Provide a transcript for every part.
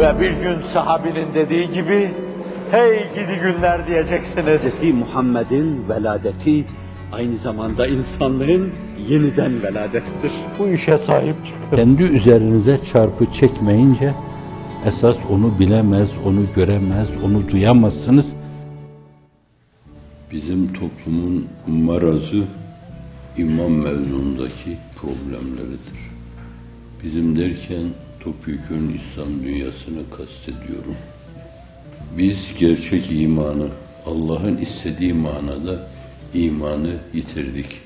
Ve bir gün sahabinin dediği gibi, hey gidi günler diyeceksiniz. Hz. Muhammed'in veladeti aynı zamanda insanlığın yeniden veladettir. Bu işe sahip çıkın. Kendi üzerinize çarpı çekmeyince esas onu bilemez, onu göremez, onu duyamazsınız. Bizim toplumun marazı imam mevzundaki problemleridir. Bizim derken topyekun İslam dünyasını kastediyorum. Biz gerçek imanı, Allah'ın istediği manada imanı yitirdik.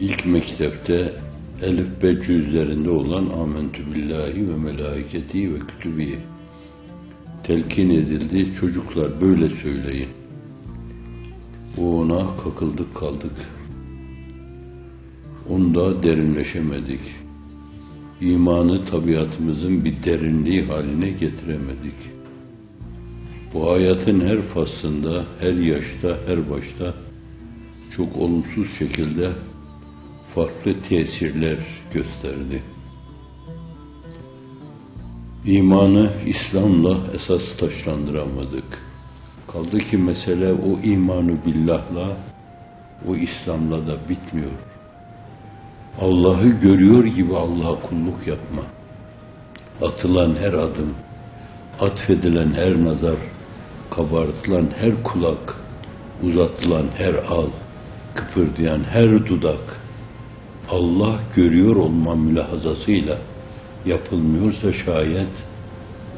İlk mektepte elif be cüzlerinde olan amentü billahi ve melaiketi ve kütübihi telkin edildi. Çocuklar böyle söyleyin. O ona kakıldık kaldık. Onda derinleşemedik. İmanı tabiatımızın bir derinliği haline getiremedik. Bu hayatın her faslında, her yaşta, her başta çok olumsuz şekilde farklı tesirler gösterdi. İmanı İslam'la esas taşlandıramadık. Kaldı ki mesele o imanı billahla, o İslam'la da bitmiyor. Allah'ı görüyor gibi Allah'a kulluk yapma. Atılan her adım, atfedilen her nazar, kabartılan her kulak, uzatılan her al, kıpırdayan her dudak, Allah görüyor olma mülahazasıyla yapılmıyorsa şayet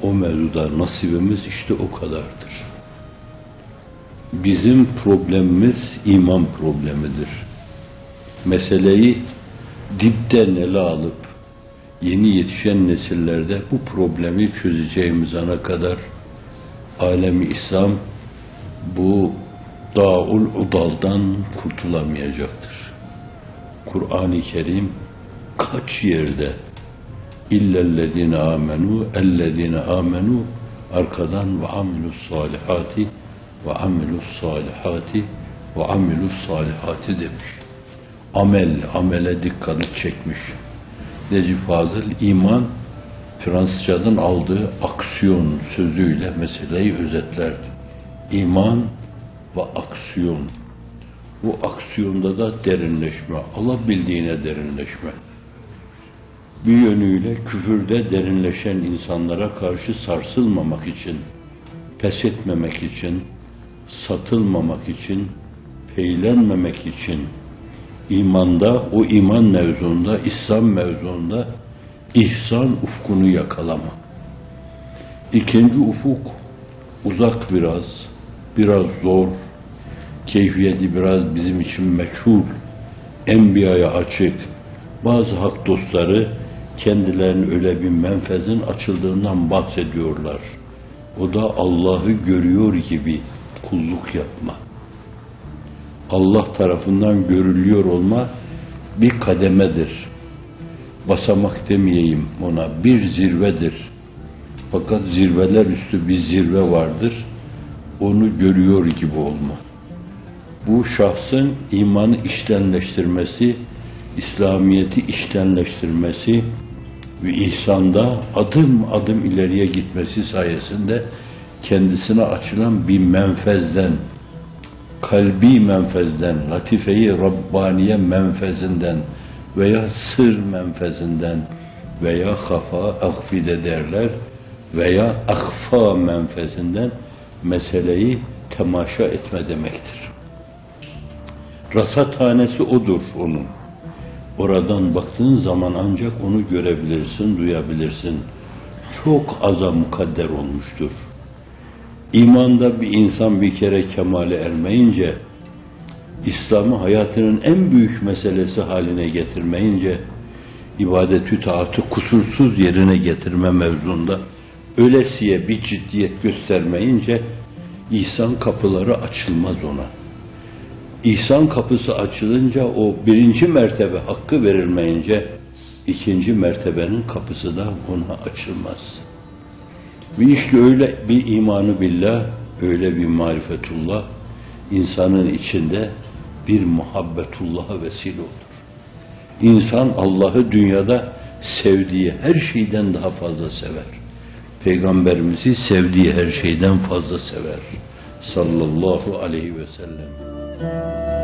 o mevzuda nasibimiz işte o kadardır. Bizim problemimiz iman problemidir. Meseleyi dipten ele alıp yeni yetişen nesillerde bu problemi çözeceğimiz ana kadar alemi İslam bu daul udaldan kurtulamayacaktır. Kur'an-ı Kerim kaç yerde illellezine amenu ellezine amenu arkadan ve amilus salihati ve amilus salihati ve amilus salihati demiş. Amel, amele dikkati çekmiş. Necip Fazıl iman Fransızcadan aldığı aksiyon sözüyle meseleyi özetlerdi. İman ve aksiyon. Bu aksiyonda da derinleşme, alabildiğine derinleşme. Bir yönüyle küfürde derinleşen insanlara karşı sarsılmamak için, pes etmemek için, satılmamak için, peylenmemek için, imanda, o iman mevzuunda, İslam mevzuunda ihsan ufkunu yakalama. İkinci ufuk uzak biraz, biraz zor, keyfiyeti biraz bizim için meçhul, enbiyaya açık, bazı hak dostları kendilerinin öyle bir menfezin açıldığından bahsediyorlar. O da Allah'ı görüyor gibi kulluk yapma. Allah tarafından görülüyor olma bir kademedir. Basamak demeyeyim ona, bir zirvedir. Fakat zirveler üstü bir zirve vardır. Onu görüyor gibi olma. Bu şahsın imanı işlenleştirmesi, İslamiyeti işlenleştirmesi ve ihsanda adım adım ileriye gitmesi sayesinde kendisine açılan bir menfezden, kalbi menfezden, latifeyi Rabbaniye menfezinden veya sır menfezinden veya hafa akfide derler veya akfa menfezinden meseleyi temaşa etme demektir. Rasathanesi odur onun. Oradan baktığın zaman ancak onu görebilirsin, duyabilirsin. Çok aza mukadder olmuştur. İmanda bir insan bir kere kemale ermeyince, İslam'ı hayatının en büyük meselesi haline getirmeyince, ibadetü taatı kusursuz yerine getirme mevzunda ölesiye bir ciddiyet göstermeyince, İhsan kapıları açılmaz ona. İhsan kapısı açılınca o birinci mertebe hakkı verilmeyince ikinci mertebenin kapısı da ona açılmaz. Ve işte öyle bir imanı billah, öyle bir marifetullah insanın içinde bir muhabbetullah'a vesile olur. İnsan Allah'ı dünyada sevdiği her şeyden daha fazla sever. Peygamberimizi sevdiği her şeyden fazla sever. Sallallahu aleyhi ve sellem.